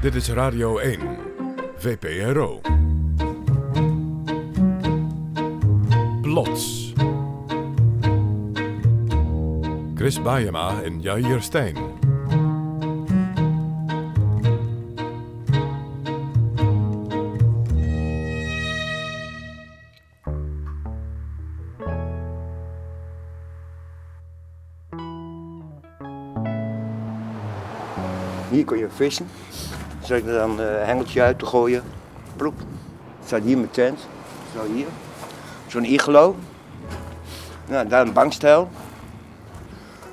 Dit is Radio 1, VPRO. Plots. Chris Baiema en Jair Stijn. Hier kon je vissen. Ik er dan een hengeltje uit te gooien. Ploep. Staat hier mijn tent. Zo hier. Zo'n iglo. Nou, daar een bankstel.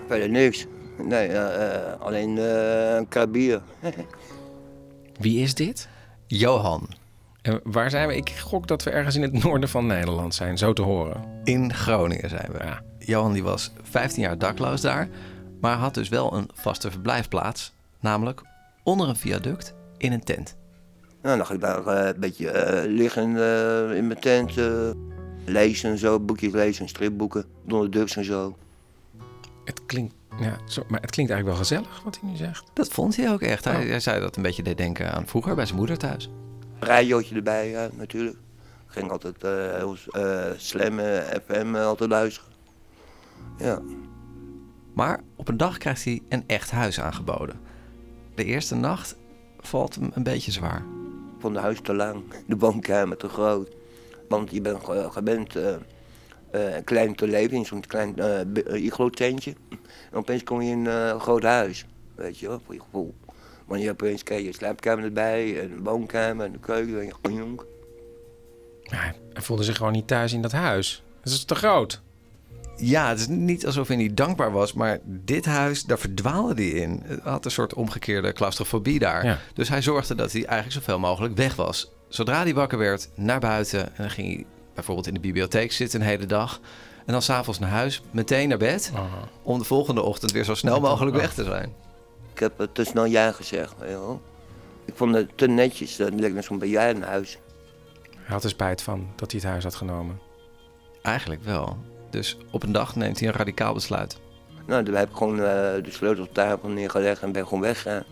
Verder niks. Nee, eh, eh, alleen eh, een karabier. Wie is dit? Johan, En waar zijn we? Ik gok dat we ergens in het noorden van Nederland zijn, zo te horen. in Groningen zijn we. Ja. Johan die was 15 jaar dakloos daar, maar had dus wel een vaste verblijfplaats. Namelijk onder een viaduct in een tent. Nou, dan ga ik daar eh, een beetje eh, liggen eh, in mijn tent. eh, lezen en zo, boekjes lezen, stripboeken. Donald Ducks en zo. Het klinkt, ja, zo, maar het klinkt eigenlijk wel gezellig wat hij nu zegt. Dat vond hij ook echt. Hij, Oh. hij zei dat een beetje deed denken aan vroeger bij zijn moeder thuis. radiootje erbij, ja, natuurlijk. Ging altijd eh heel slam FM altijd luisteren. Ja, Maar op een dag krijgt hij een echt huis aangeboden. De eerste nacht valt hem een beetje zwaar. ik vond de huis te lang, de woonkamer te groot. Want je bent ge- gewend eh, eh, klein te leven in zo'n klein eh eh, iglo-tentje. En opeens kom je in eh, een groot huis, weet je wel, voor je gevoel. Want je hebt opeens krijg je een slaapkamer erbij, en een woonkamer en een keuken. En je. Ja, hij voelde zich gewoon niet thuis in dat huis. Dat is te groot. Ja, het is niet alsof hij niet dankbaar was, maar dit huis, daar verdwaalde hij in. Hij had een soort omgekeerde claustrofobie daar. Ja. Dus hij zorgde dat hij eigenlijk zoveel mogelijk weg was. Zodra hij wakker werd, naar buiten. En dan ging hij bijvoorbeeld in de bibliotheek zitten een hele dag. En dan s'avonds naar huis, meteen naar bed. Om de volgende ochtend weer zo snel mogelijk weg te zijn. Ik heb eh, te snel ja gezegd, wel. Ik vond het te netjes, dat leek net zo'n bejaardenhuis. Hij had er spijt van dat hij het huis had genomen. Eigenlijk wel. Dus op een dag neemt hij een radicaal besluit. Nou, toen heb ik gewoon eh, de sleutel op tafel neergelegd en ben gewoon weggegaan.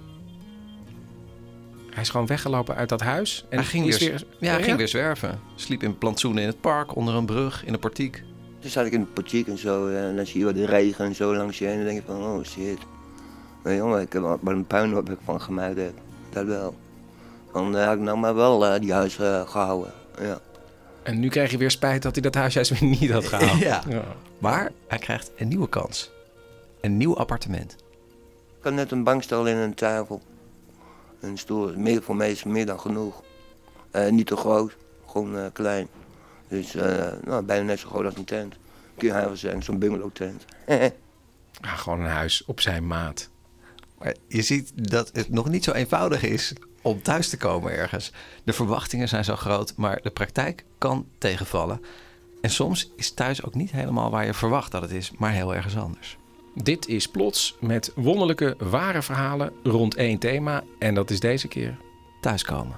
Hij is gewoon weggelopen uit dat huis. En hij ging is weer, ja, hij ging weer zwerven. Sliep in plantsoenen in het park, onder een brug, in een portiek. Toen zat ik in de portiek en zo, eh, en dan zie je wat de regen en zo langs je heen. En dan denk je van, oh shit. Nee jongen, ik heb wel maar een puinhoop heb ik van gemaakt, heb. dat wel. Dan had ik nou maar wel eh, die huis eh, gehouden, ja. En nu krijg je weer spijt dat hij dat huis juist weer niet had gehaald. Ja. Maar hij krijgt een nieuwe kans. Een nieuw appartement. Ik had net een bankstel en een tafel. Een stoel, meer, voor mij is meer dan genoeg. Eh, niet te groot, gewoon eh, klein. Dus eh, nou, bijna net zo groot als een tent. Kun je eigenlijk zeggen, zo'n bungalow tent. Ja, gewoon een huis op zijn maat. Maar je ziet dat het nog niet zo eenvoudig is om thuis te komen ergens. De verwachtingen zijn zo groot, maar de praktijk kan tegenvallen. En soms is thuis ook niet helemaal waar je verwacht dat het is, maar heel ergens anders. Dit is Plots met wonderlijke, ware verhalen rond één thema. En dat is deze keer Thuiskomen.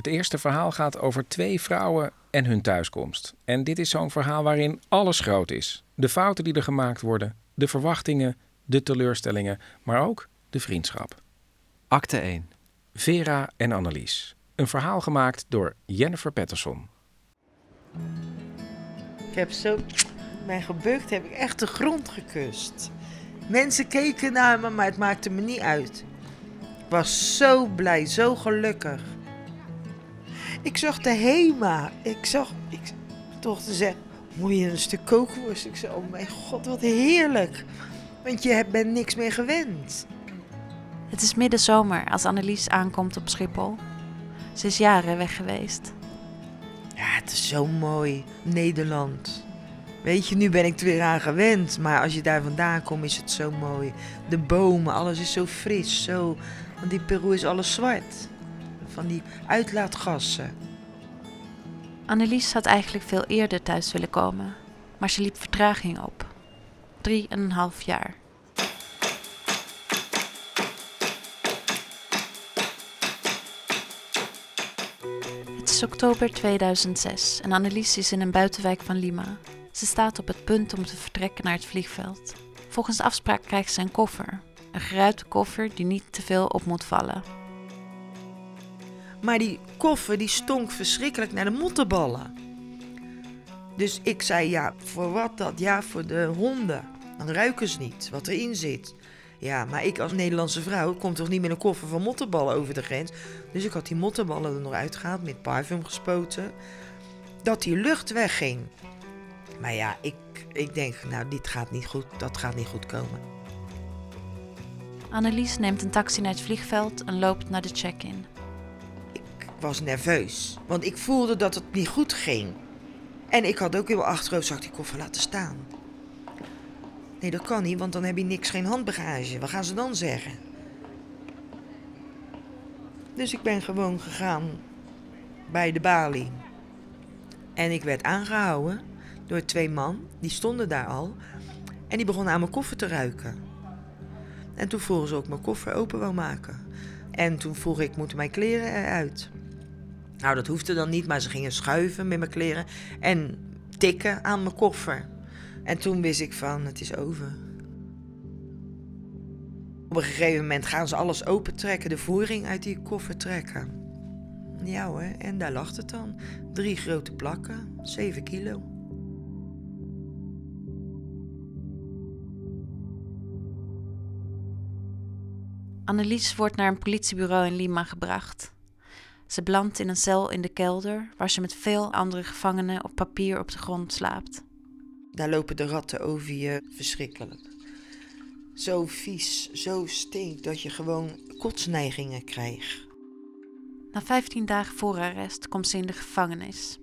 Het eerste verhaal gaat over twee vrouwen en hun thuiskomst. En dit is zo'n verhaal waarin alles groot is. De fouten die er gemaakt worden, de verwachtingen, de teleurstellingen, maar ook de vriendschap. Acte 1. Vera en Annelies. Een verhaal gemaakt door Jennifer Patterson. Ik heb zo mij gebukt, heb ik echt de grond gekust. Mensen keken naar me, maar het maakte me niet uit. Ik was zo blij, zo gelukkig. Ik zag de Hema. Ik zag, ik toch te zeggen, moet je een stuk kookworst? Ik zei, oh mijn god, wat heerlijk. Want je bent niks meer gewend. Het is middenzomer als Annelies aankomt op Schiphol. Ze is jaren weg geweest. Ja, het is zo mooi, Nederland. Weet je, nu ben ik er weer aan gewend. Maar als je daar vandaan komt, is het zo mooi. De bomen, alles is zo fris. Zo, want die Peru is alles zwart. Van die uitlaatgassen. Annelies had eigenlijk veel eerder thuis willen komen, maar ze liep vertraging op. Drie en een half jaar. is oktober 2006 en Annelies is in een buitenwijk van Lima. Ze staat op het punt om te vertrekken naar het vliegveld. Volgens afspraak krijgt ze een koffer. Een geruite koffer die niet te veel op moet vallen. Maar die koffer die stonk verschrikkelijk naar de mottenballen. Dus ik zei, ja, voor wat dat? Ja, voor de honden. Dan ruiken ze niet wat erin zit. Ja, maar ik als Nederlandse vrouw kom toch niet met een koffer van mottenballen over de grens. Dus ik had die mottenballen er nog uitgehaald, met parfum gespoten. Dat die lucht wegging. Maar ja, ik, ik denk, nou, dit gaat niet goed. Dat gaat niet goed komen. Annelies neemt een taxi naar het vliegveld en loopt naar de check-in. Was nerveus, want ik voelde dat het niet goed ging. En ik had ook heel achterhoofd, zag ik die koffer laten staan. Nee, dat kan niet, want dan heb je niks, geen handbagage. Wat gaan ze dan zeggen? Dus ik ben gewoon gegaan bij de balie. En ik werd aangehouden door twee man, die stonden daar al. En die begonnen aan mijn koffer te ruiken. En toen vroegen ze ook mijn koffer open wou maken. En toen vroeg ik, moeten mijn kleren eruit? Nou, dat hoefde dan niet, maar ze gingen schuiven met mijn kleren en tikken aan mijn koffer. En toen wist ik van, het is over. Op een gegeven moment gaan ze alles opentrekken, de voering uit die koffer trekken. Ja hoor, en daar lag het dan. Drie grote plakken, 7 kilo. Annelies wordt naar een politiebureau in Lima gebracht. Ze belandt in een cel in de kelder, waar ze met veel andere gevangenen op papier op de grond slaapt. Daar lopen de ratten over je verschrikkelijk. Zo vies, zo stinkt dat je gewoon kotsneigingen krijgt. Na 15 dagen voorarrest komt ze in de gevangenis.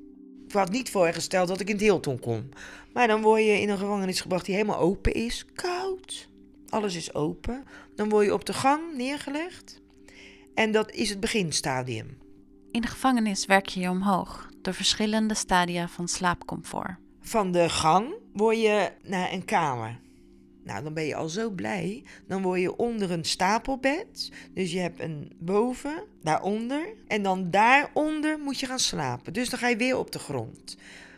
Ik had niet voorgesteld dat ik in het Hilton kom. Maar dan word je in een gevangenis gebracht die helemaal open is. Koud. Alles is open. Dan word je op de gang neergelegd. En dat is het beginstadium. In de gevangenis werk je je omhoog door verschillende stadia van slaapcomfort. Van de gang word je naar een kamer. Nou, dan ben je al zo blij. Dan word je onder een stapelbed. Dus je hebt een boven, daaronder. En dan daaronder moet je gaan slapen. Dus dan ga je weer op de grond.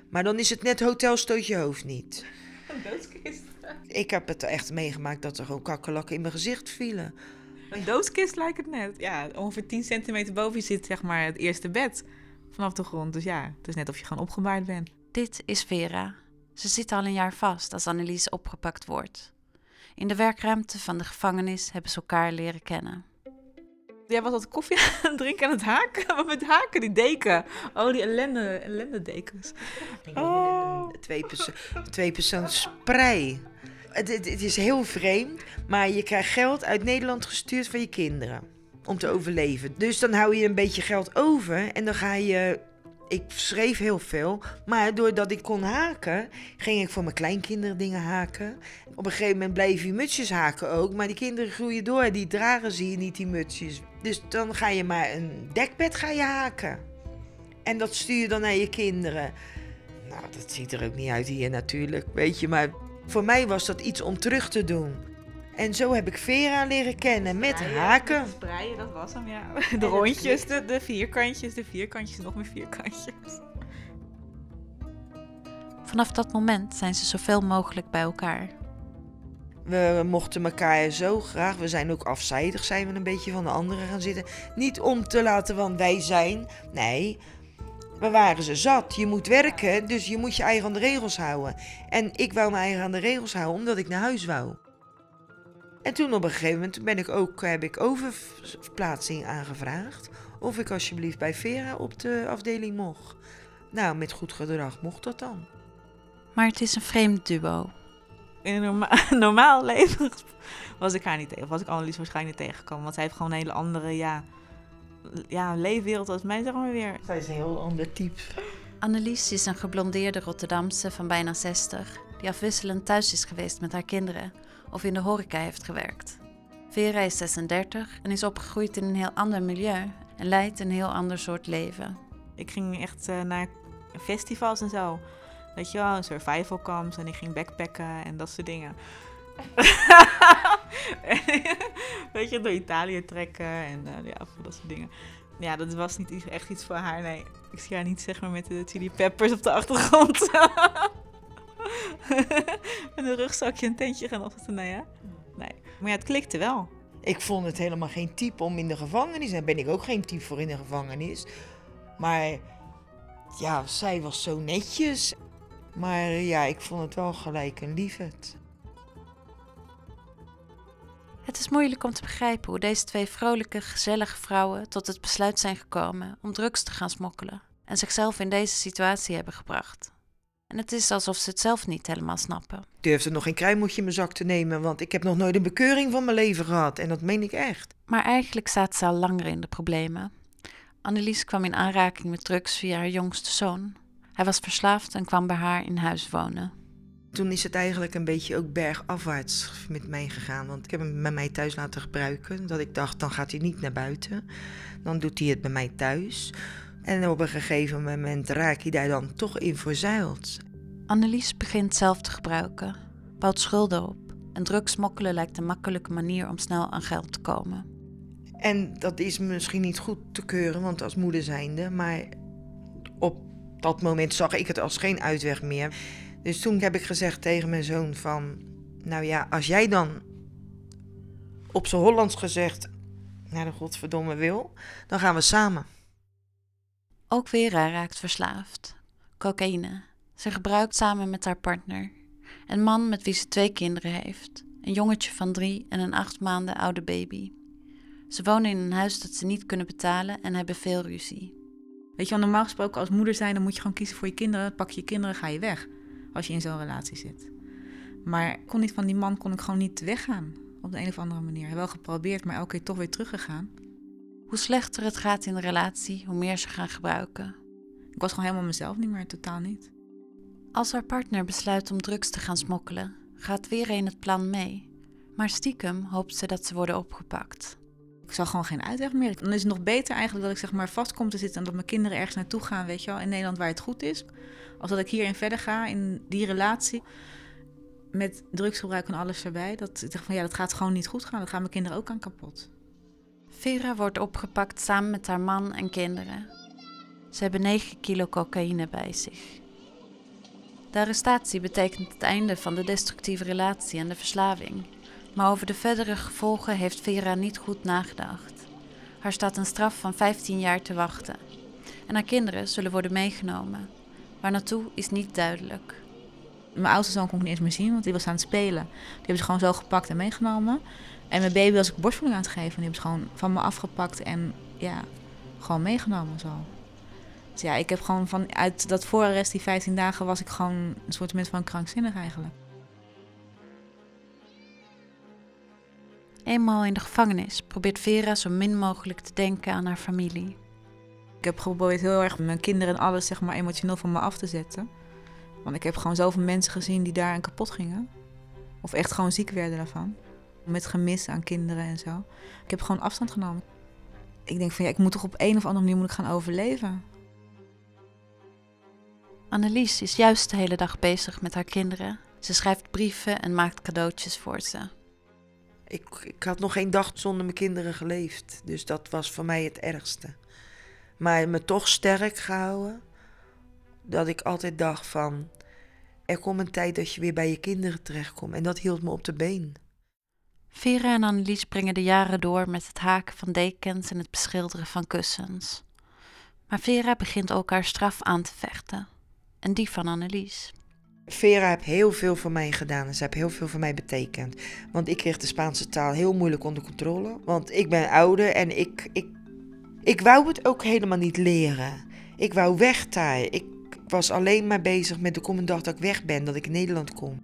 Maar dan is het net hotel stoot je hoofd niet. Een doodskist. Ik heb het echt meegemaakt dat er gewoon kakkerlakken in mijn gezicht vielen. Een doodskist lijkt het net. Ja, ongeveer 10 centimeter boven je zit zeg maar het eerste bed vanaf de grond. Dus ja, het is net of je gewoon opgebaard bent. Dit is Vera. Ze zit al een jaar vast als Annelies opgepakt wordt. In de werkruimte van de gevangenis hebben ze elkaar leren kennen. Jij was wat koffie aan het drinken aan het haken. Wat met haken, die deken. Oh, die ellende, ellende dekens. Oh. Twee, perso twee persoon sprei. Het, is heel vreemd, maar je krijgt geld uit Nederland gestuurd van je kinderen. Om te overleven. Dus dan hou je een beetje geld over en dan ga je ik schreef heel veel, maar doordat ik kon haken, ging ik voor mijn kleinkinderen dingen haken. Op een gegeven moment bleef je mutsjes haken ook, maar die kinderen groeien door, die dragen zie je niet, die mutsjes. Dus dan ga je maar een dekbed ga je haken. En dat stuur je dan naar je kinderen. Nou, dat ziet er ook niet uit hier natuurlijk, weet je, maar voor mij was dat iets om terug te doen. En zo heb ik Vera leren kennen met haken. Spreien, dat was hem, ja. De rondjes, de, de vierkantjes, de vierkantjes, nog meer vierkantjes. Vanaf dat moment zijn ze zoveel mogelijk bij elkaar. We mochten elkaar zo graag. We zijn ook afzijdig, zijn we een beetje van de anderen gaan zitten. Niet om te laten, want wij zijn. Nee, we waren ze zat. Je moet werken, dus je moet je eigen aan de regels houden. En ik wou mijn eigen aan de regels houden, omdat ik naar huis wou. En toen op een gegeven moment ben ik ook, heb ik overplaatsing aangevraagd. Of ik alsjeblieft bij Vera op de afdeling mocht. Nou, met goed gedrag mocht dat dan. Maar het is een vreemd duo. In een norma normaal leven was ik haar niet tegen. Was ik Annelies waarschijnlijk niet tegengekomen. Want zij heeft gewoon een hele andere, ja, ja leefwereld als mij, zeg maar weer. Zij is een heel ander type. Annelies is een geblondeerde Rotterdamse van bijna 60, die afwisselend thuis is geweest met haar kinderen of in de horeca heeft gewerkt. Vera is 36 en is opgegroeid in een heel ander milieu en leidt een heel ander soort leven. Ik ging echt uh, naar festivals en zo. Weet je wel, survival camps en ik ging backpacken en dat soort dingen. Weet je, door Italië trekken en uh, ja, dat soort dingen. Ja, dat was niet echt iets voor haar, nee. Ik zie haar niet zeg maar met de chili peppers op de achtergrond. met een rugzakje en tentje gaan opzetten, nee hè? Nee. Maar ja, het klikte wel. Ik vond het helemaal geen type om in de gevangenis. Daar ben ik ook geen type voor in de gevangenis. Maar ja, zij was zo netjes. Maar ja, ik vond het wel gelijk een liefheid. Het is moeilijk om te begrijpen hoe deze twee vrolijke, gezellige vrouwen tot het besluit zijn gekomen om drugs te gaan smokkelen en zichzelf in deze situatie hebben gebracht. En het is alsof ze het zelf niet helemaal snappen. Ik durfde nog geen kruimeltje in mijn zak te nemen, want ik heb nog nooit een bekeuring van mijn leven gehad. En dat meen ik echt. Maar eigenlijk staat ze al langer in de problemen. Annelies kwam in aanraking met drugs via haar jongste zoon. Hij was verslaafd en kwam bij haar in huis wonen. Toen is het eigenlijk een beetje ook bergafwaarts met mij gegaan. Want ik heb hem bij mij thuis laten gebruiken. Dat ik dacht, dan gaat hij niet naar buiten. Dan doet hij het bij mij thuis. En op een gegeven moment raak je daar dan toch in verzeild. Annelies begint zelf te gebruiken, bouwt schulden op en drugs smokkelen lijkt een makkelijke manier om snel aan geld te komen. En dat is misschien niet goed te keuren, want als moeder zijnde. Maar op dat moment zag ik het als geen uitweg meer. Dus toen heb ik gezegd tegen mijn zoon van... Nou ja, als jij dan op z'n Hollands gezegd... naar de godverdomme wil, dan gaan we samen. Ook Vera raakt verslaafd. Cocaïne. Ze gebruikt samen met haar partner. Een man met wie ze twee kinderen heeft. Een jongetje van drie en een acht maanden oude baby. Ze wonen in een huis dat ze niet kunnen betalen en hebben veel ruzie. Weet je wel, normaal gesproken als moeder zijn, dan moet je gewoon kiezen voor je kinderen. Pak je je kinderen, ga je weg. Als je in zo'n relatie zit. Maar ik kon niet van die man kon ik gewoon niet weggaan. Op de een of andere manier. Wel geprobeerd, maar elke keer toch weer teruggegaan. Hoe slechter het gaat in de relatie, hoe meer ze gaan gebruiken. Ik was gewoon helemaal mezelf niet meer, totaal niet. Als haar partner besluit om drugs te gaan smokkelen, gaat weer in het plan mee. Maar stiekem hoopt ze dat ze worden opgepakt. Ik zag gewoon geen uitweg meer. Dan is het nog beter eigenlijk dat ik zeg maar vast kom te zitten en dat mijn kinderen ergens naartoe gaan, weet je wel, in Nederland waar het goed is. Als dat ik hierin verder ga in die relatie met drugsgebruik en alles erbij. Dat ik dacht van ja, dat gaat gewoon niet goed gaan. Dat gaan mijn kinderen ook aan kapot. Vera wordt opgepakt samen met haar man en kinderen. Ze hebben 9 kilo cocaïne bij zich. De arrestatie betekent het einde van de destructieve relatie en de verslaving. Maar over de verdere gevolgen heeft Vera niet goed nagedacht. Haar staat een straf van 15 jaar te wachten. En haar kinderen zullen worden meegenomen. Waar naartoe is niet duidelijk. Mijn oudste zoon kon ik niet eens meer zien, want die was aan het spelen. Die hebben ze gewoon zo gepakt en meegenomen. En mijn baby was ik borstvoeding aan het geven. En die hebben ze gewoon van me afgepakt en ja, gewoon meegenomen zo. Dus ja, ik heb gewoon vanuit dat voorarrest, die 15 dagen, was ik gewoon een soort van krankzinnig eigenlijk. Eenmaal in de gevangenis probeert Vera zo min mogelijk te denken aan haar familie. Ik heb geprobeerd heel erg mijn kinderen en alles zeg maar emotioneel van me af te zetten. Want ik heb gewoon zoveel mensen gezien die daar aan kapot gingen. Of echt gewoon ziek werden daarvan. Met gemis aan kinderen en zo. Ik heb gewoon afstand genomen. Ik denk van ja, ik moet toch op een of andere manier moet ik gaan overleven. Annelies is juist de hele dag bezig met haar kinderen. Ze schrijft brieven en maakt cadeautjes voor ze. Ik, had nog geen dag zonder mijn kinderen geleefd. Dus dat was voor mij het ergste. Maar me toch sterk gehouden. Dat ik altijd dacht van... Er komt een tijd dat je weer bij je kinderen terechtkomt. En dat hield me op de been. Vera en Annelies brengen de jaren door met het haken van dekens en het beschilderen van kussens. Maar Vera begint ook haar straf aan te vechten. En die van Annelies. Vera heeft heel veel voor mij gedaan en ze heeft heel veel voor mij betekend. Want ik kreeg de Spaanse taal heel moeilijk onder controle. Want ik ben ouder en ik, ik, ik wou het ook helemaal niet leren. Ik wou weg daar. Ik was alleen maar bezig met de komende dag dat ik weg ben, dat ik in Nederland kom.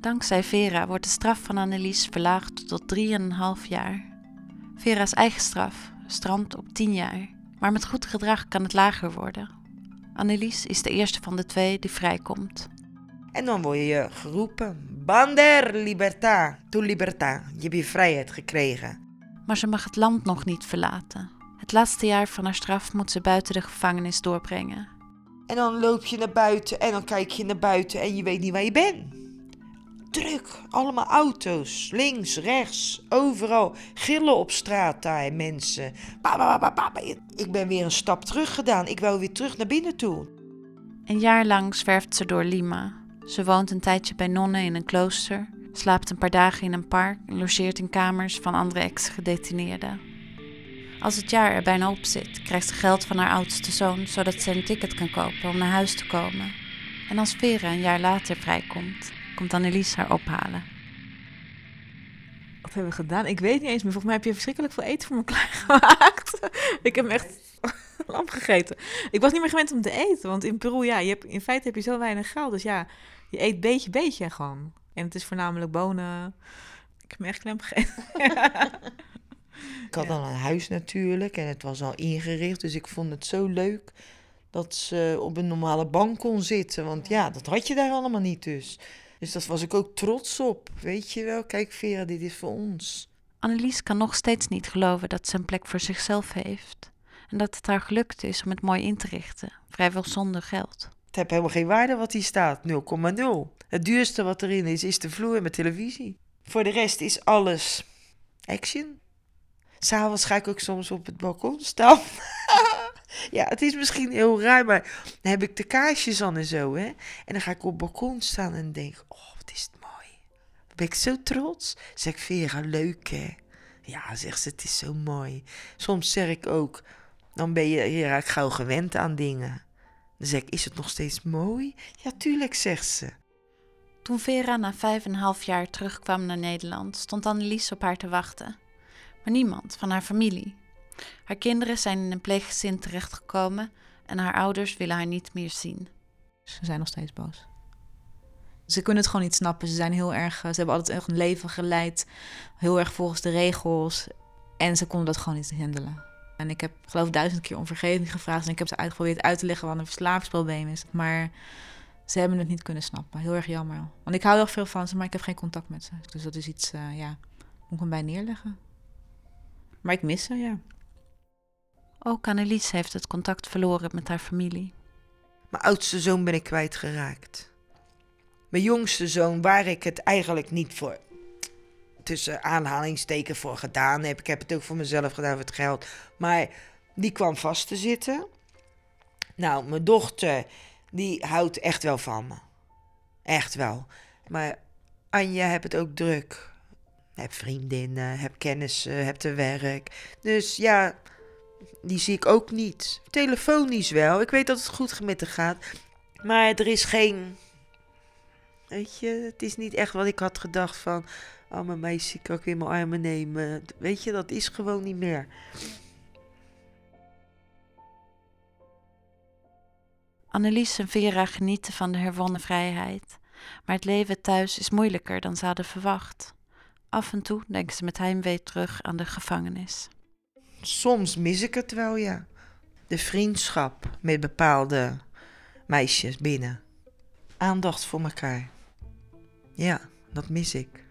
Dankzij Vera wordt de straf van Annelies verlaagd tot 3,5 jaar. Vera's eigen straf strandt op 10 jaar, maar met goed gedrag kan het lager worden. Annelies is de eerste van de twee die vrijkomt. En dan word je geroepen. Bander libertà, tu libertà. Je hebt je vrijheid gekregen. Maar ze mag het land nog niet verlaten. Het laatste jaar van haar straf moet ze buiten de gevangenis doorbrengen. En dan loop je naar buiten en dan kijk je naar buiten en je weet niet waar je bent. druk. Allemaal auto's. Links, rechts, overal. Gillen op straat daar, mensen. Ba, ba, ba, ba, ba. Ik ben weer een stap terug gedaan. Ik wil weer terug naar binnen toe. Een jaar lang zwerft ze door Lima. Ze woont een tijdje bij nonnen in een klooster, slaapt een paar dagen in een park en logeert in kamers van andere ex-gedetineerden. Als het jaar er bijna op zit, krijgt ze geld van haar oudste zoon zodat ze een ticket kan kopen om naar huis te komen. En als Vera een jaar later vrijkomt, komt Annelies haar ophalen. Wat hebben we gedaan? Ik weet niet eens meer. Volgens mij heb je verschrikkelijk veel eten voor me klaargemaakt. ik heb echt lam gegeten. Ik was niet meer gewend om te eten. Want in Peru, ja, je hebt, in feite heb je zo weinig geld. Dus ja, je eet beetje, beetje gewoon. En het is voornamelijk bonen. Ik heb me echt klem gegeten. Ik had al een huis natuurlijk en het was al ingericht. Dus ik vond het zo leuk dat ze op een normale bank kon zitten. Want ja, dat had je daar allemaal niet dus. Dus dat was ik ook trots op. Weet je wel, kijk Vera, dit is voor ons. Annelies kan nog steeds niet geloven dat ze een plek voor zichzelf heeft. En dat het haar gelukt is om het mooi in te richten, vrijwel zonder geld. Het heeft helemaal geen waarde wat hier staat, 0,0. Het duurste wat erin is, is de vloer met televisie. Voor de rest is alles action. S'avonds ga ik ook soms op het balkon staan. ja, het is misschien heel raar, maar dan heb ik de kaarsjes aan en zo, hè. En dan ga ik op het balkon staan en denk, oh, wat is het mooi. Dan ben ik zo trots. Zeg ik, Vera, leuk, hè. Ja, zegt ze, het is zo mooi. Soms zeg ik ook, dan ben je, raakt gauw gewend aan dingen. Dan zeg ik, is het nog steeds mooi? Ja, tuurlijk, zegt ze. Toen Vera na vijf en een half jaar terugkwam naar Nederland, stond Annelies op haar te wachten. Maar niemand van haar familie. Haar kinderen zijn in een pleeggezin terechtgekomen en haar ouders willen haar niet meer zien. Ze zijn nog steeds boos. Ze kunnen het gewoon niet snappen. Ze zijn heel erg. Ze hebben altijd echt een leven geleid. Heel erg volgens de regels. En ze konden dat gewoon niet handelen. En ik heb geloof ik duizend keer om vergeving gevraagd. En ik heb ze uitgeprobeerd uit te leggen wat een verslavingsprobleem is. Maar ze hebben het niet kunnen snappen. Heel erg jammer. Want ik hou wel veel van ze, maar ik heb geen contact met ze. Dus dat is iets, uh, ja, moet ik hem bij neerleggen. Maar ik mis ze, ja. Ook Annelies heeft het contact verloren met haar familie. Mijn oudste zoon ben ik kwijtgeraakt. Mijn jongste zoon, waar ik het eigenlijk niet voor tussen aanhalingsteken voor gedaan heb. Ik heb het ook voor mezelf gedaan voor het geld. Maar die kwam vast te zitten. Nou, mijn dochter, die houdt echt wel van me. Echt wel. Maar Anja heb het ook druk. Heb vriendinnen, heb kennissen, heb te werk. Dus ja, die zie ik ook niet. Telefonisch wel. Ik weet dat het goed met gaat. Maar er is geen. Weet je, het is niet echt wat ik had gedacht van. Oh, mijn meisje kan ik in mijn armen nemen. Weet je, dat is gewoon niet meer. Annelies en Vera genieten van de herwonnen vrijheid. Maar het leven thuis is moeilijker dan ze hadden verwacht. Af en toe denken ze met heimwee terug aan de gevangenis. Soms mis ik het wel, ja. De vriendschap met bepaalde meisjes binnen. Aandacht voor elkaar. Ja, dat mis ik.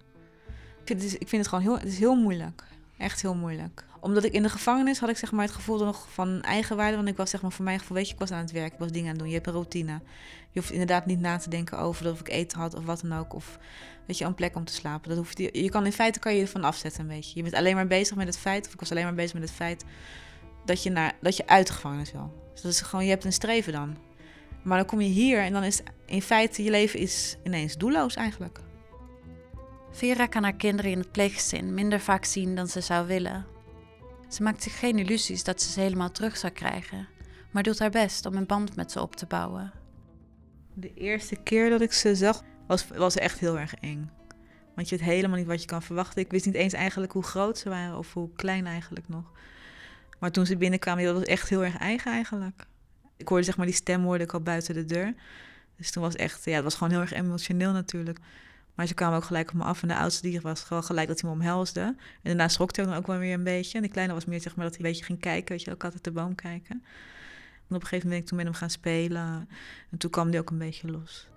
Het, ik vind het gewoon heel, het is heel moeilijk. Echt heel moeilijk. Omdat ik in de gevangenis had ik zeg maar het gevoel nog van eigenwaarde. Want ik was zeg maar voor mijn gevoel, weet je, ik was aan het werk, ik was dingen aan het doen. Je hebt een routine. Je hoeft inderdaad niet na te denken over of ik eten had of wat dan ook. Of weet je, een plek om te slapen. Dat hoeft, je, je kan in feite kan je ervan afzetten, weet je. Je bent alleen maar bezig met het feit, of ik was alleen maar bezig met het feit dat je, naar, dat je uit de gevangenis wil. Dus dat is gewoon, je hebt een streven dan. Maar dan kom je hier en dan is in feite je leven is ineens doelloos eigenlijk. Vera kan haar kinderen in het pleeggezin minder vaak zien dan ze zou willen. Ze maakt zich geen illusies dat ze ze helemaal terug zou krijgen, maar doet haar best om een band met ze op te bouwen. De eerste keer dat ik ze zag, was, was echt heel erg eng. Want je weet helemaal niet wat je kan verwachten. Ik wist niet eens eigenlijk hoe groot ze waren of hoe klein eigenlijk nog. Maar toen ze binnenkwamen, dat was echt heel erg eigen eigenlijk. Ik hoorde zeg maar die stem hoorde ik al buiten de deur. Dus toen was echt, ja, het was gewoon heel erg emotioneel natuurlijk. Maar ze kwamen ook gelijk op me af. En de oudste die was gewoon gelijk dat hij me omhelsde. En daarna schrok hij ook wel weer een beetje. En die kleine was meer zeg maar dat hij een beetje ging kijken. Weet je, ook altijd de boom kijken. En op een gegeven moment ben ik toen met hem gaan spelen. En toen kwam hij ook een beetje los.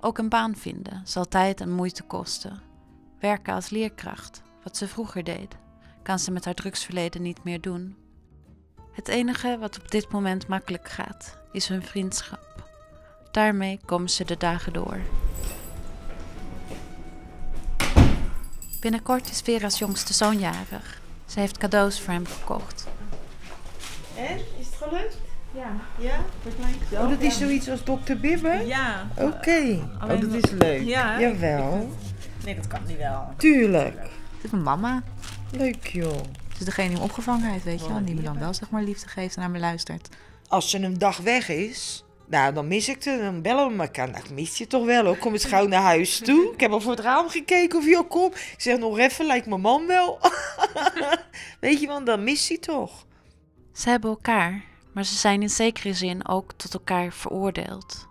Ook een baan vinden zal tijd en moeite kosten. Werken als leerkracht, wat ze vroeger deed, kan ze met haar drugsverleden niet meer doen. Het enige wat op dit moment makkelijk gaat, is hun vriendschap. Daarmee komen ze de dagen door. Binnenkort is Vera's jongste zoon jarig. Ze heeft cadeaus voor hem gekocht. En? Is het gelukt? Ja, Ja? dat lijkt wel. Oh, dat is zoiets als dokter Bibber? Ja. Oké. Oh, Alleen dat is leuk. Ja. Jawel. Nee, dat kan niet wel. Tuurlijk. Dit is mijn mama. Leuk joh. Ze is degene die me opgevangen heeft, weet je wel. En die me dan wel zeg maar liefde geeft en naar me luistert. Als ze een dag weg is, nou dan mis ik het. Dan bellen we elkaar. Nou, ik mis je toch wel hoor. Kom eens gauw naar huis toe. Ik heb al voor het raam gekeken of je al komt. Ik zeg nog even, lijkt mijn man wel. Weet je, want dan mist hij toch. Ze hebben elkaar, maar ze zijn in zekere zin ook tot elkaar veroordeeld.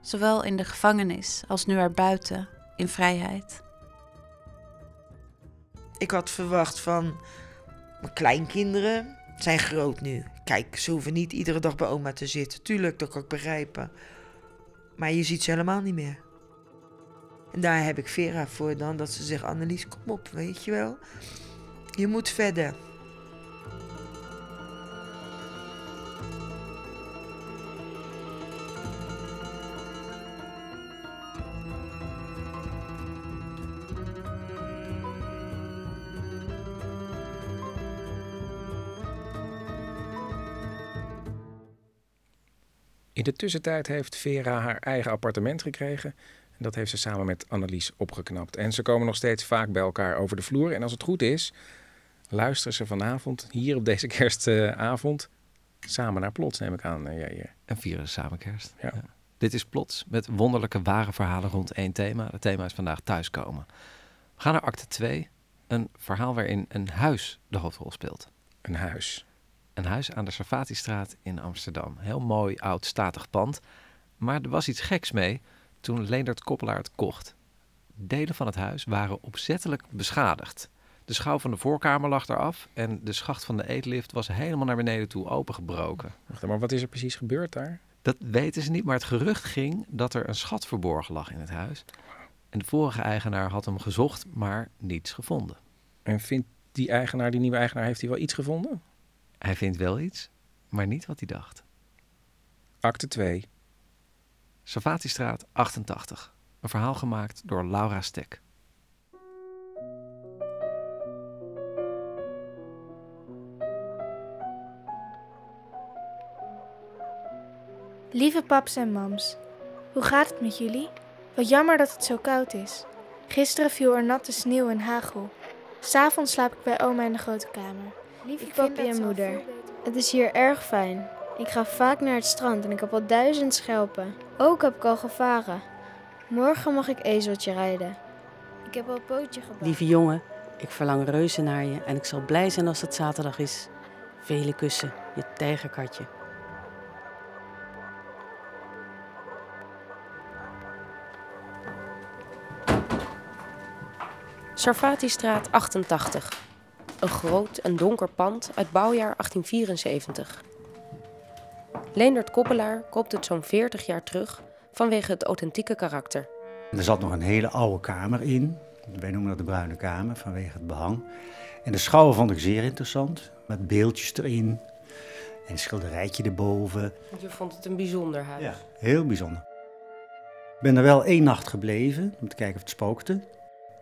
Zowel in de gevangenis als nu erbuiten, in vrijheid. Ik had verwacht van mijn kleinkinderen zijn groot nu. Kijk, ze hoeven niet iedere dag bij oma te zitten. Tuurlijk, dat kan ik begrijpen. Maar je ziet ze helemaal niet meer. En daar heb ik Vera voor dan, dat ze zegt, Annelies, kom op, weet je wel. Je moet verder. In de tussentijd heeft Vera haar eigen appartement gekregen. En dat heeft ze samen met Annelies opgeknapt. En ze komen nog steeds vaak bij elkaar over de vloer. En als het goed is, luisteren ze vanavond, hier op deze kerstavond, samen naar Plots, neem ik aan. eh, Jair. En vieren samen kerst. Ja. Dit is Plots met wonderlijke ware verhalen rond één thema. Het thema is vandaag thuiskomen. We gaan naar acte 2. Een verhaal waarin een huis de hoofdrol speelt. Een huis. Een huis aan de Sarfatistraat in Amsterdam. Heel mooi, oud, statig pand. Maar er was iets geks mee toen Leendert Koppelaar het kocht. Delen van het huis waren opzettelijk beschadigd. De schouw van de voorkamer lag eraf en de schacht van de eetlift was helemaal naar beneden toe opengebroken. Wacht, maar wat is er precies gebeurd daar? Dat weten ze niet, maar het gerucht ging dat er een schat verborgen lag in het huis. En de vorige eigenaar had hem gezocht, maar niets gevonden. En vindt die eigenaar, die nieuwe eigenaar, heeft hij wel iets gevonden? Hij vindt wel iets, maar niet wat hij dacht. Acte 2. Savatistraat 88. Een verhaal gemaakt door Laura Stek. Lieve paps en mams, hoe gaat het met jullie? Wat jammer dat het zo koud is. Gisteren viel er natte sneeuw en hagel. S'avonds slaap ik bij oma in de grote kamer. Lieve papi en moeder, het is hier erg fijn. Ik ga vaak naar het strand en ik heb al duizend schelpen. Ook heb ik al gevaren. Morgen mag ik ezeltje rijden. Ik heb al een pootje gebouwd. Lieve jongen, ik verlang reuze naar je en ik zal blij zijn als het zaterdag is. Vele kussen, je tijgerkatje. Sarfatistraat 88. Een groot en donker pand uit bouwjaar 1874. Leendert Koppelaar koopt het zo'n 40 jaar terug vanwege het authentieke karakter. Er zat nog een hele oude kamer in. Wij noemen dat de bruine kamer vanwege het behang. En de schouwen vond ik zeer interessant. Met beeldjes erin. En een schilderijtje erboven. Je vond het een bijzonder huis. Ja, heel bijzonder. Ik ben er wel één nacht gebleven om te kijken of het spookte.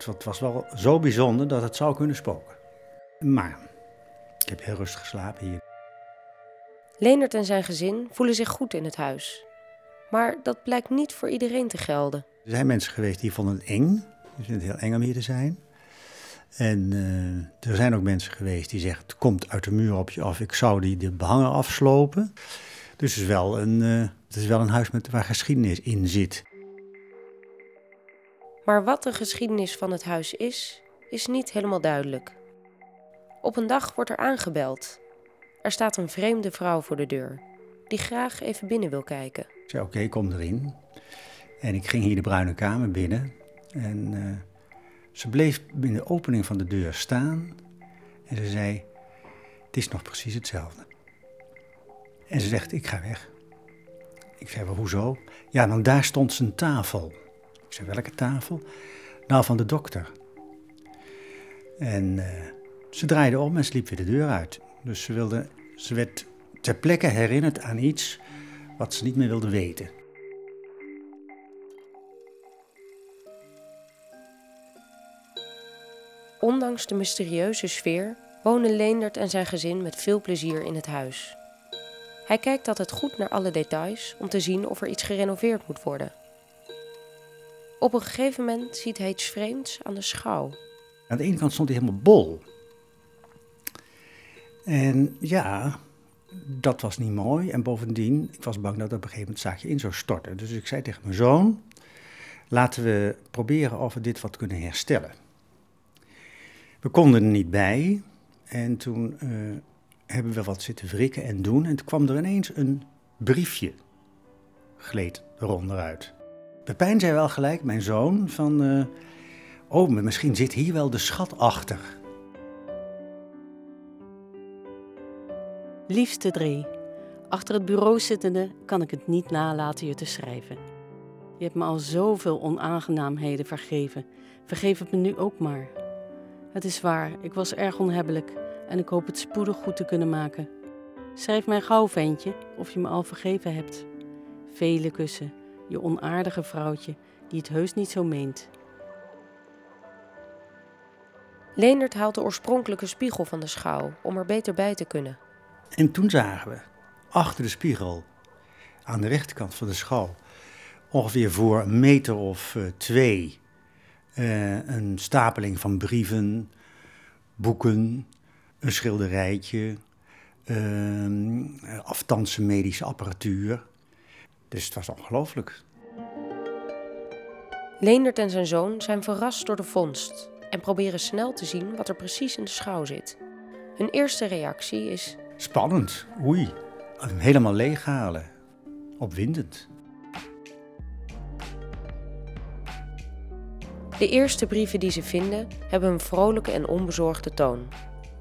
Het was wel zo bijzonder dat het zou kunnen spoken. Maar ik heb heel rustig geslapen hier. Leendert en zijn gezin voelen zich goed in het huis. Maar dat blijkt niet voor iedereen te gelden. Er zijn mensen geweest die vonden het eng. Die vinden het heel eng om hier te zijn. En eh, er zijn ook mensen geweest die zeggen: het komt uit de muur op je af. Ik zou die de behangen afslopen. Dus het is wel een, eh, het is wel een huis met, waar geschiedenis in zit. Maar wat de geschiedenis van het huis is, is niet helemaal duidelijk. Op een dag wordt er aangebeld. Er staat een vreemde vrouw voor de deur, die graag even binnen wil kijken. Ik zei: oké, kom erin. En ik ging hier de bruine kamer binnen. En eh, ze bleef in de opening van de deur staan. En ze zei: Het is nog precies hetzelfde. En ze zegt: Ik ga weg. Ik zei: Hoezo? Ja, nou daar stond zijn tafel. Ik zei: Welke tafel? Nou, van de dokter. En eh, ze draaide om en ze liep weer de deur uit. Dus ze, wilde, ze werd ter plekke herinnerd aan iets wat ze niet meer wilde weten. ondanks de mysterieuze sfeer wonen Leendert en zijn gezin met veel plezier in het huis. Hij kijkt altijd goed naar alle details om te zien of er iets gerenoveerd moet worden. Op een gegeven moment ziet hij iets vreemds aan de schouw. Aan de ene kant stond hij helemaal bol. En ja, dat was niet mooi. En bovendien, ik was bang dat op een gegeven moment het zaakje in zou storten. Dus ik zei tegen mijn zoon, laten we proberen of we dit wat kunnen herstellen. We konden er niet bij. En toen uh, hebben we wat zitten wrikken en doen. En toen kwam er ineens een briefje. Gleed eronder uit. Pepijn zei wel gelijk, mijn zoon, van... Uh, oh, misschien zit hier wel de schat achter. Liefste Dree, achter het bureau zittende kan ik het niet nalaten je te schrijven. Je hebt me al zoveel onaangenaamheden vergeven. Vergeef het me nu ook maar. Het is waar, ik was erg onhebbelijk en ik hoop het spoedig goed te kunnen maken. Schrijf mij gauw, ventje, of je me al vergeven hebt. Vele kussen, je onaardige vrouwtje, die het heus niet zo meent. Leendert haalt de oorspronkelijke spiegel van de schouw om er beter bij te kunnen. En toen zagen we achter de spiegel, aan de rechterkant van de schouw, ongeveer voor een meter of uh, twee, uh, een stapeling van brieven, boeken, een schilderijtje, uh, medische apparatuur. Dus het was ongelooflijk. Leendert en zijn zoon zijn verrast door de vondst en proberen snel te zien wat er precies in de schouw zit. Hun eerste reactie is Spannend, oei. Helemaal leeghalen. Opwindend. De eerste brieven die ze vinden hebben een vrolijke en onbezorgde toon.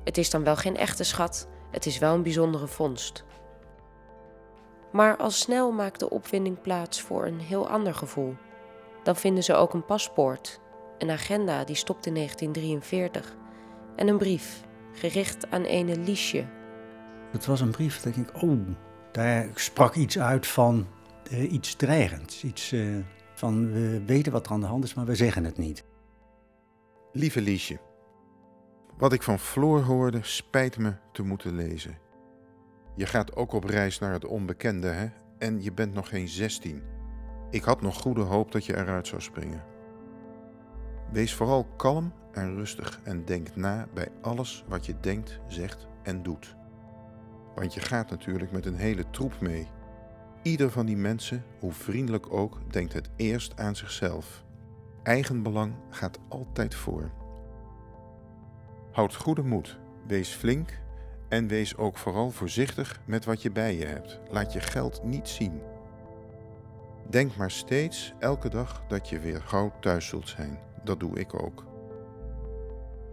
Het is dan wel geen echte schat, het is wel een bijzondere vondst. Maar al snel maakt de opwinding plaats voor een heel ander gevoel. Dan vinden ze ook een paspoort, een agenda die stopt in 1943 en een brief, gericht aan ene Liesje, het was een brief, dat ik, oh, daar sprak iets uit van uh, iets dreigends. Iets uh, van, we weten wat er aan de hand is, maar we zeggen het niet. Lieve Liesje, wat ik van Floor hoorde, spijt me te moeten lezen. Je gaat ook op reis naar het onbekende, hè? En je bent nog geen 16. Ik had nog goede hoop dat je eruit zou springen. Wees vooral kalm en rustig en denk na bij alles wat je denkt, zegt en doet. Want je gaat natuurlijk met een hele troep mee. Ieder van die mensen, hoe vriendelijk ook, denkt het eerst aan zichzelf. Eigenbelang gaat altijd voor. Houd goede moed, wees flink en wees ook vooral voorzichtig met wat je bij je hebt. Laat je geld niet zien. Denk maar steeds elke dag dat je weer gauw thuis zult zijn. Dat doe ik ook.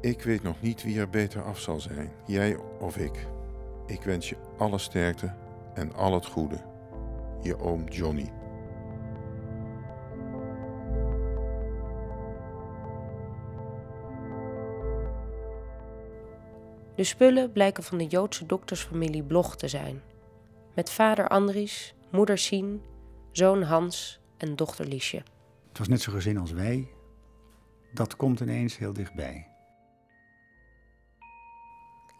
Ik weet nog niet wie er beter af zal zijn, jij of ik. Ik wens je alle sterkte en al het goede. Je oom Johnny. De spullen blijken van de Joodse doktersfamilie Bloch te zijn. Met vader Andries, moeder Sien, zoon Hans en dochter Liesje. Het was net zo gezin als wij. Dat komt ineens heel dichtbij.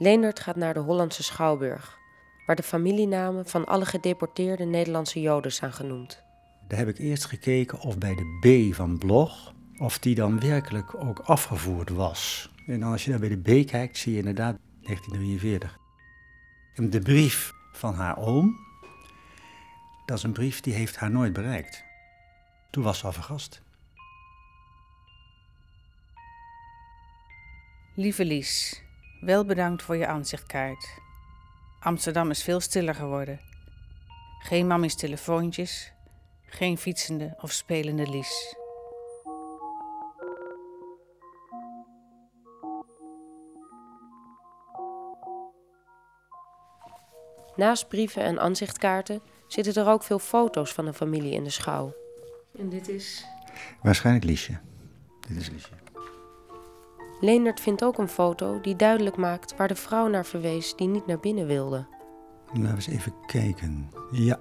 Leendert gaat naar de Hollandse Schouwburg, waar de familienamen van alle gedeporteerde Nederlandse Joden zijn genoemd. Daar heb ik eerst gekeken of bij de B van Blog, of die dan werkelijk ook afgevoerd was. En dan als je daar bij de B kijkt, zie je inderdaad 1943. En de brief van haar oom, dat is een brief die heeft haar nooit bereikt. Toen was ze al vergast. Lieve Lies, wel bedankt voor je aanzichtkaart. Amsterdam is veel stiller geworden. Geen mammies telefoontjes, geen fietsende of spelende lies. Naast brieven en aanzichtkaarten zitten er ook veel foto's van de familie in de schouw. En dit is? Waarschijnlijk Liesje. Dit is Liesje. Leendert vindt ook een foto die duidelijk maakt waar de vrouw naar verwees die niet naar binnen wilde. Laten we eens even kijken. Ja,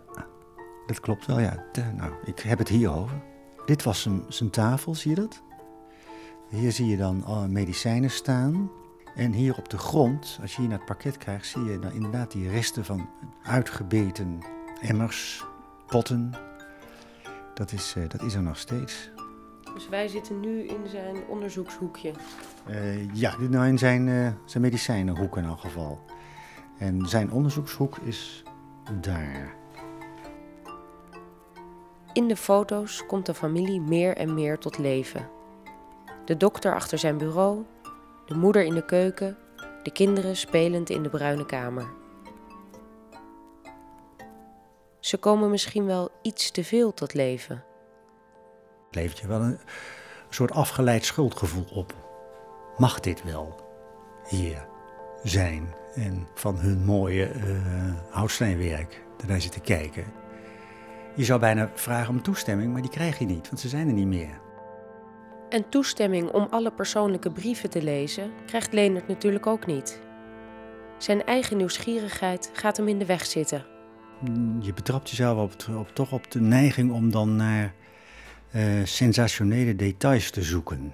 dat klopt wel, ja. nou, ik heb het hier over. Dit was zijn, tafel, zie je dat? Hier zie je dan al medicijnen staan. En hier op de grond, als je hier naar het parket krijgt, zie je inderdaad die resten van uitgebeten emmers, potten. Dat is, eh, dat is er nog steeds. Dus wij zitten nu in zijn onderzoekshoekje. Eh, ja, dit nou in zijn, eh, zijn medicijnenhoek in elk geval. En zijn onderzoekshoek is daar. In de foto's komt de familie meer en meer tot leven. De dokter achter zijn bureau, de moeder in de keuken, de kinderen spelend in de bruine kamer. Ze komen misschien wel iets te veel tot leven. Het levert je wel een soort afgeleid schuldgevoel op. Mag dit wel hier zijn en van hun mooie uh, houtsteenwerk daar zitten kijken? Je zou bijna vragen om toestemming, maar die krijg je niet, want ze zijn er niet meer. En toestemming om alle persoonlijke brieven te lezen krijgt Leonard natuurlijk ook niet. Zijn eigen nieuwsgierigheid gaat hem in de weg zitten. Je betrapt jezelf op, op toch op de neiging om dan naar uh, sensationele details te zoeken.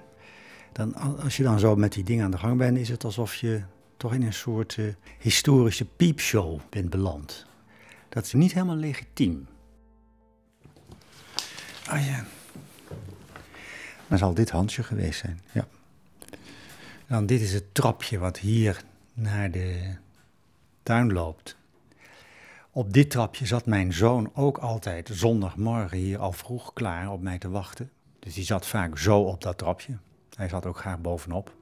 Dan, als je dan zo met die dingen aan de gang bent, is het alsof je toch in een soort uh, historische piepshow bent beland. Dat is niet helemaal legitiem. Ah ja. Dan zal dit Hansje geweest zijn, ja. Dan dit is het trapje wat hier naar de tuin loopt. Op dit trapje zat mijn zoon ook altijd zondagmorgen hier al vroeg klaar op mij te wachten. Dus die zat vaak zo op dat trapje. Hij zat ook graag bovenop.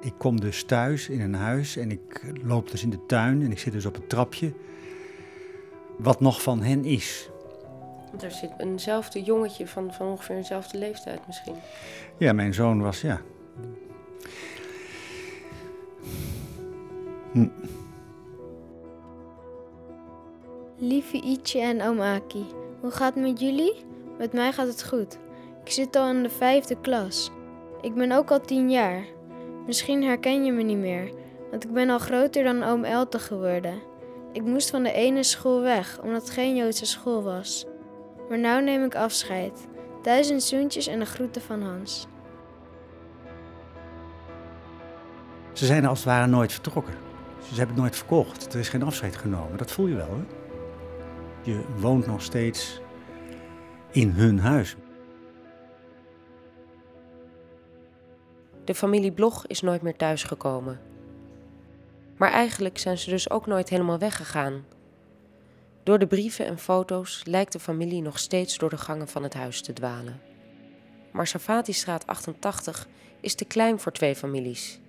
Ik kom dus thuis in een huis en ik loop dus in de tuin en ik zit dus op het trapje. Wat nog van hen is. Want er zit eenzelfde jongetje van, van ongeveer dezelfde leeftijd misschien. Ja, mijn zoon was, ja. Hm. Lieve Ietje en oom Aki, hoe gaat het met jullie? Met mij gaat het goed. Ik zit al in de vijfde klas. Ik ben ook al tien jaar. Misschien herken je me niet meer, want ik ben al groter dan oom Elte geworden. Ik moest van de ene school weg, omdat het geen Joodse school was. Maar nou neem ik afscheid. Duizend zoentjes en de groeten van Hans. Ze zijn als het ware nooit vertrokken. Ze hebben het nooit verkocht. Er is geen afscheid genomen. Dat voel je wel, hè? Je woont nog steeds in hun huis. De familie Blog is nooit meer thuisgekomen. Maar eigenlijk zijn ze dus ook nooit helemaal weggegaan. Door de brieven en foto's lijkt de familie nog steeds door de gangen van het huis te dwalen. Maar Savatistraat 88 is te klein voor twee families.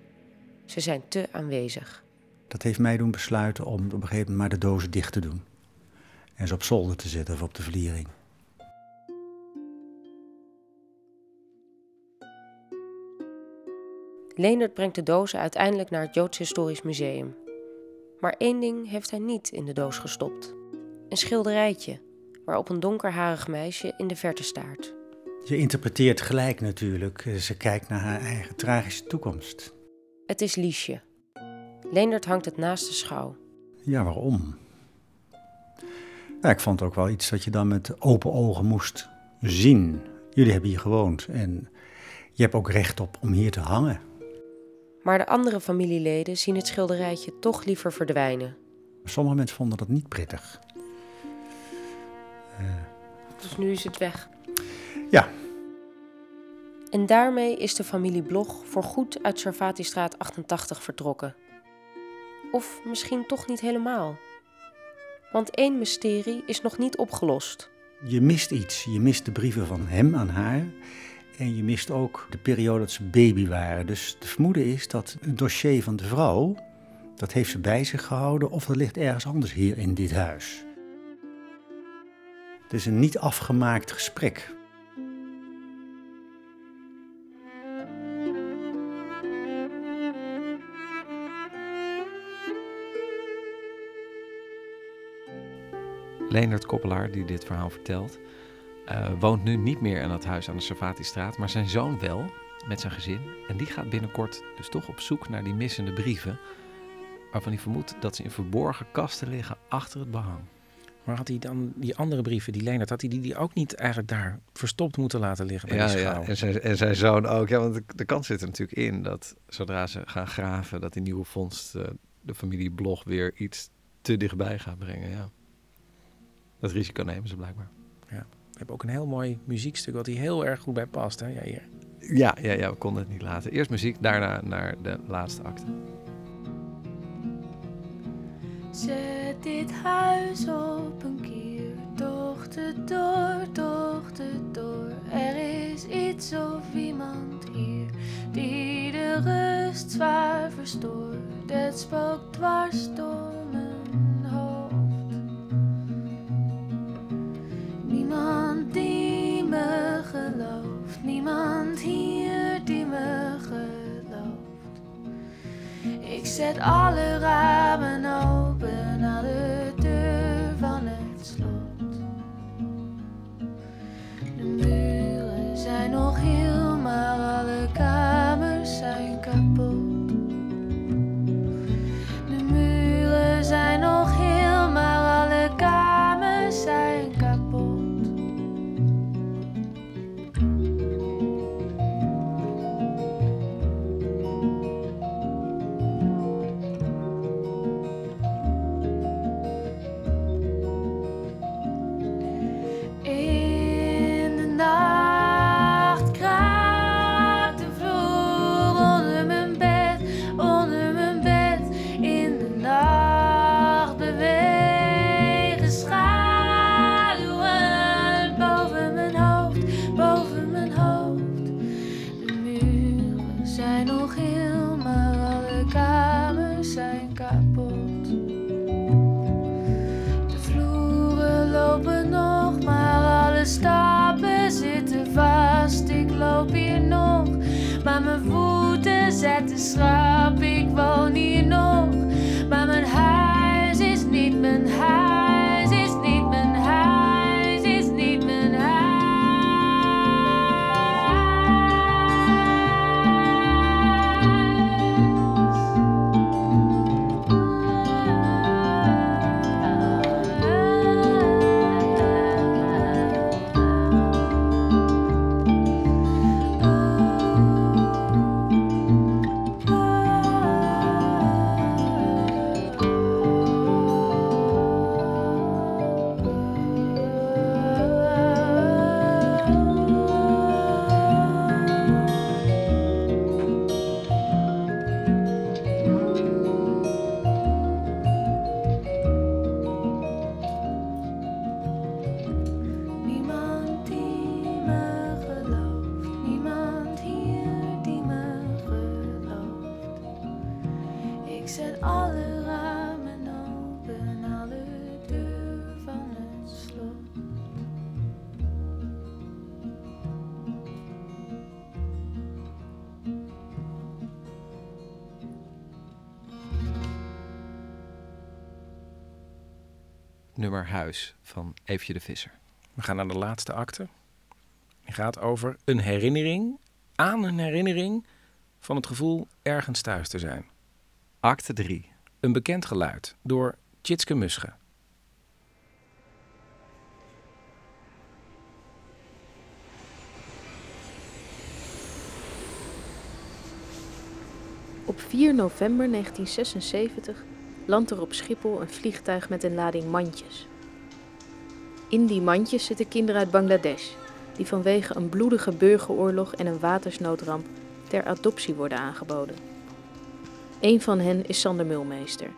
Ze zijn te aanwezig. Dat heeft mij doen besluiten om op een gegeven moment maar de dozen dicht te doen. En ze op zolder te zetten of op de vliering. Leendert brengt de dozen uiteindelijk naar het Joods Historisch Museum. Maar één ding heeft hij niet in de doos gestopt: een schilderijtje waarop een donkerharig meisje in de verte staart. Je interpreteert gelijk natuurlijk. Ze kijkt naar haar eigen tragische toekomst. Het is Liesje. Leendert hangt het naast de schouw. Ja, waarom? Ja, ik vond ook wel iets dat je dan met open ogen moest zien. Jullie hebben hier gewoond en je hebt ook recht op om hier te hangen. Maar de andere familieleden zien het schilderijtje toch liever verdwijnen. Sommige mensen vonden dat niet prettig. Uh, dus nu is het weg. Ja. En daarmee is de familie Blog voorgoed uit Servatistraat 88 vertrokken. Of misschien toch niet helemaal. Want één mysterie is nog niet opgelost. Je mist iets. Je mist de brieven van hem aan haar. En je mist ook de periode dat ze baby waren. Dus het vermoeden is dat een dossier van de vrouw, dat heeft ze bij zich gehouden of dat ligt ergens anders hier in dit huis. Het is een niet afgemaakt gesprek. Leonard Koppelaar, die dit verhaal vertelt, uh, woont nu niet meer in dat huis aan de Servatistraat, maar zijn zoon wel, met zijn gezin. En die gaat binnenkort dus toch op zoek naar die missende brieven, waarvan hij vermoedt dat ze in verborgen kasten liggen achter het behang. Maar had hij dan die andere brieven, die Leonard, had hij die, die ook niet eigenlijk daar verstopt moeten laten liggen bij Ja, die ja. En, zijn, en zijn zoon ook. Ja, want de, de kans zit er natuurlijk in dat zodra ze gaan graven, dat die nieuwe vondst eh, de familie Blog weer iets te dichtbij gaat brengen. Ja. Dat risico nemen ze blijkbaar. Ja. We hebben ook een heel mooi muziekstuk wat hier heel erg goed bij past. Hè? Ja, hier. Ja, ja, ja, we konden het niet laten. Eerst muziek, daarna naar de laatste acte. Zet dit huis op een kier, dochter door, dochter door. Er is iets of iemand hier die de rust zwaar verstoort. Het spookt dwars door mijn Niemand die me gelooft, niemand hier die me gelooft. Ik zet alle ramen open, alle deur van het slot. De muren zijn nog heel, Nummer Huis van Eefje de Visser. We gaan naar de laatste acte. Die gaat over een herinnering aan een herinnering van het gevoel ergens thuis te zijn. Acte 3. Een bekend geluid door Tjitske Musche. Op 4 november 1976 landt er op Schiphol een vliegtuig met een lading mandjes. In die mandjes zitten kinderen uit Bangladesh, die vanwege een bloedige burgeroorlog en een watersnoodramp ter adoptie worden aangeboden. Een van hen is Sander Mulmeester,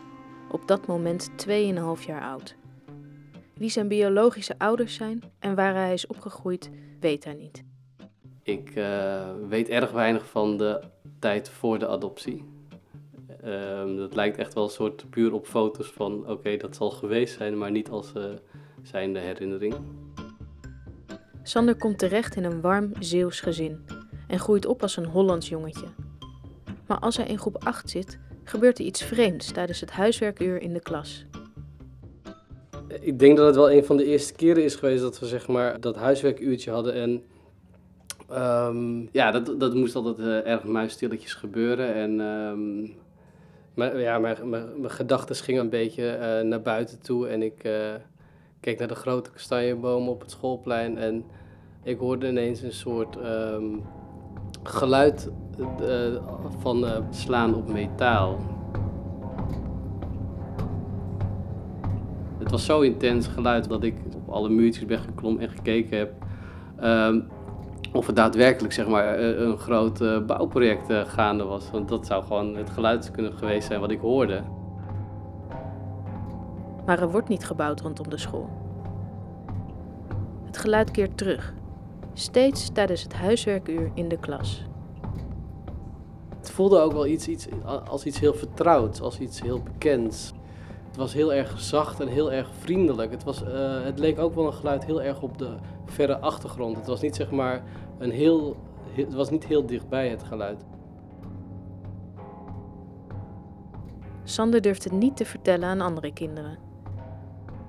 op dat moment 2,5 jaar oud. Wie zijn biologische ouders zijn en waar hij is opgegroeid, weet hij niet. Ik eh, weet erg weinig van de tijd voor de adoptie. Ehm, dat lijkt echt wel een soort puur op foto's van oké, dat zal geweest zijn, maar niet als uh, zijnde herinnering. Sander komt terecht in een warm Zeeuws gezin en groeit op als een Hollands jongetje. Maar als hij in groep 8 zit, gebeurt er iets vreemds tijdens het huiswerkuur in de klas. Ik denk dat het wel een van de eerste keren is geweest dat we zeg maar dat huiswerkuurtje hadden en um, ja, dat, dat moest altijd uh, erg muisstilletjes gebeuren en um, maar, ja, mijn, mijn, mijn gedachten gingen een beetje uh, naar buiten toe en ik uh, keek naar de grote kastanjebomen op het schoolplein en ik hoorde ineens een soort ehm, geluid eh, van eh, slaan op metaal. Het was zo intens geluid dat ik op alle muurtjes ben geklommen en gekeken heb ehm, of het daadwerkelijk zeg maar, eh, een groot eh, bouwproject eh, gaande was. Want dat zou gewoon het geluid kunnen geweest zijn wat ik hoorde. Maar er wordt niet gebouwd rondom de school. Het geluid keert terug, steeds tijdens het huiswerkuur in de klas. Het voelde ook wel iets, iets, als iets heel vertrouwds, als iets heel bekends. Het was heel erg zacht en heel erg vriendelijk. Het, was, eh, het leek ook wel een geluid heel erg op de verre achtergrond. Het was niet zeg maar een heel, het was niet heel dichtbij het geluid. Sander durft het niet te vertellen aan andere kinderen.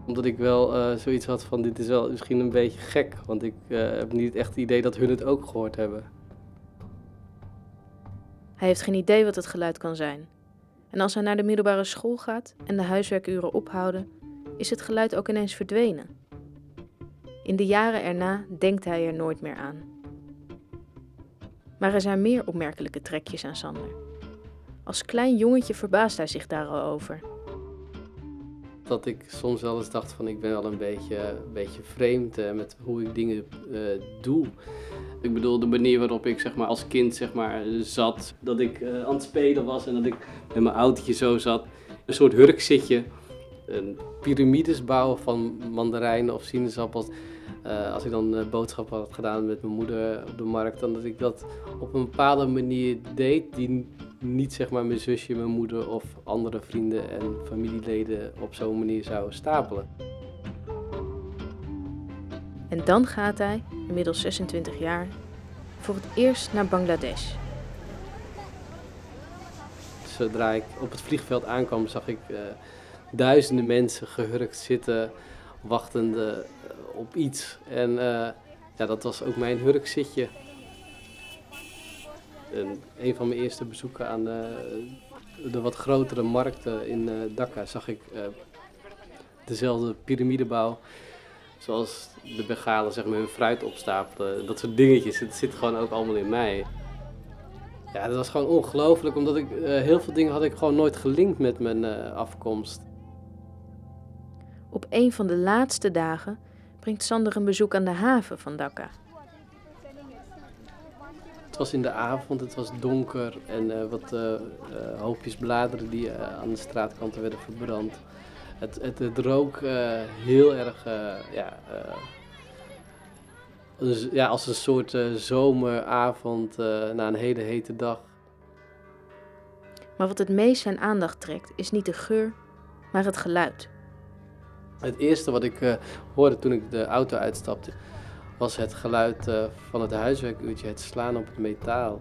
Omdat ik wel eh, zoiets had van dit is wel misschien een beetje gek. Want ik eh, heb niet echt het idee dat hun het ook gehoord hebben. Hij heeft geen idee wat het geluid kan zijn. En als hij naar de middelbare school gaat en de huiswerkuren ophouden, is het geluid ook ineens verdwenen. In de jaren erna denkt hij er nooit meer aan. Maar er zijn meer opmerkelijke trekjes aan Sander. Als klein jongetje verbaast hij zich daar al over. Dat ik soms wel eens dacht van ik ben wel een beetje, een beetje vreemd eh, met hoe ik dingen eh, doe. Ik bedoel, de manier waarop ik zeg maar, als kind zeg maar, zat. Dat ik eh, aan het spelen was en dat ik met mijn autootje zo zat. Een soort hurkzitje. Een piramides bouwen van mandarijnen of sinaasappels. Eh, als ik dan eh, boodschappen had gedaan met mijn moeder op de markt, dan dat ik dat op een bepaalde manier deed die niet zeg maar mijn zusje, mijn moeder of andere vrienden en familieleden op zo'n manier zouden stapelen. En dan gaat hij, inmiddels 26 jaar, voor het eerst naar Bangladesh. Zodra ik op het vliegveld aankwam, zag ik eh, duizenden mensen gehurkt zitten, wachtende op iets. En uh, ja, dat was ook mijn hurkzitje. En een van mijn eerste bezoeken aan de, de wat grotere markten in uh, Dhaka zag ik dezelfde piramidebouw. Zoals de Bengalen zeg maar hun fruit opstapelen. Dat soort dingetjes. Het zit gewoon ook allemaal in mij. Ja, dat was gewoon ongelooflijk. Omdat ik heel veel dingen had ik gewoon nooit gelinkt met mijn afkomst. Op een van de laatste dagen brengt Sander een bezoek aan de haven van Dhaka. Het was in de avond, het was donker en uh, wat uh, hoopjes bladeren die aan de straatkanten werden verbrand. Het, het, het rook heel erg ja, dus, ja, als een soort zomeravond na een hele hete dag. Maar wat het meest zijn aandacht trekt is niet de geur, maar het geluid. Het eerste wat ik uh, hoorde toen ik de auto uitstapte, was het geluid uh, van het huiswerkuurtje, het slaan op het metaal.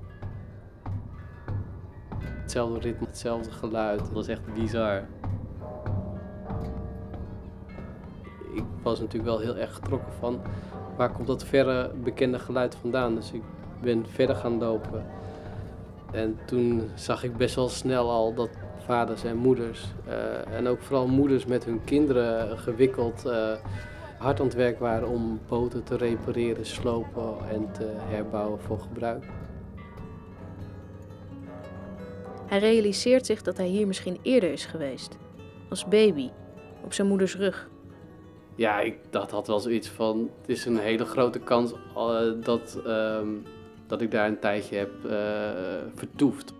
Hetzelfde ritme, hetzelfde geluid. Dat was echt bizar. Ik was natuurlijk wel heel erg getrokken van waar komt dat verre bekende geluid vandaan. Dus ik ben verder gaan lopen. En toen zag ik best wel snel al dat vaders en moeders. Uh, en ook vooral moeders met hun kinderen gewikkeld uh, hard aan het werk waren om boten te repareren, slopen en te herbouwen voor gebruik. Hij realiseert zich dat hij hier misschien eerder is geweest, als baby, op zijn moeders rug. Ja, ik, dat had wel zoiets van, het is een hele grote kans uh, dat, um, dat ik daar een tijdje heb vertoefd.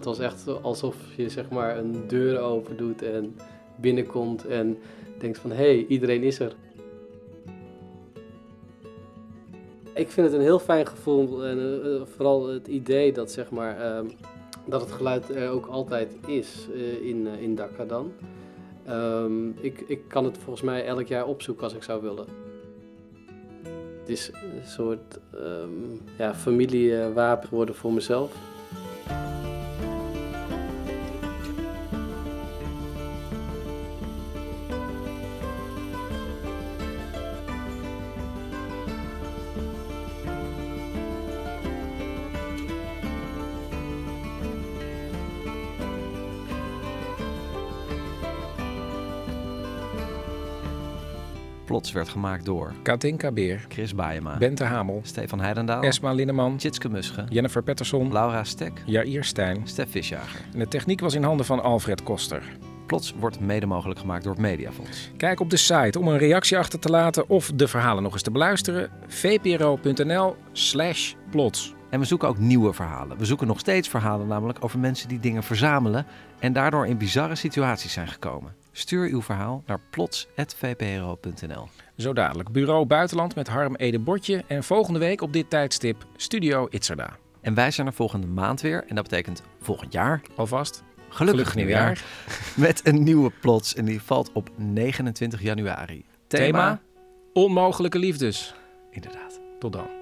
Het was echt alsof je zeg maar een deur open doet en binnenkomt en denkt van hé, hey, iedereen is er. Ik vind het een heel fijn gevoel en uh, vooral het idee dat, zeg maar, uh, dat het geluid er ook altijd is uh, in, in Dhaka dan. Um, ik, ik kan het volgens mij elk jaar opzoeken als ik zou willen. Het is een soort ja, familiewapen geworden voor mezelf. Werd gemaakt door Katinka Beer, Chris Baayema, Bente Hamel, Stefan Heidendaal, Esma Linneman, Tjitske Musche, Jennifer Pettersson, Laura Stek, Jair Stijn. Stef Visjager. En de techniek was in handen van Alfred Koster. Plots wordt mede mogelijk gemaakt door het Mediafonds. Kijk op de site om een reactie achter te laten of de verhalen nog eens te beluisteren. vpro.nl slash plots. En we zoeken ook nieuwe verhalen. We zoeken nog steeds verhalen namelijk over mensen die dingen verzamelen en daardoor in bizarre situaties zijn gekomen. Stuur uw verhaal naar plots.vpro.nl. Zo dadelijk Bureau Buitenland met Harm Ede Botje en volgende week op dit tijdstip Studio Itzerda. En wij zijn er volgende maand weer en dat betekent volgend jaar. Alvast. Gelukkig, Gelukkig nieuwjaar. Met een nieuwe plots en die valt op 29 januari. Thema Onmogelijke liefdes. Inderdaad. Tot dan.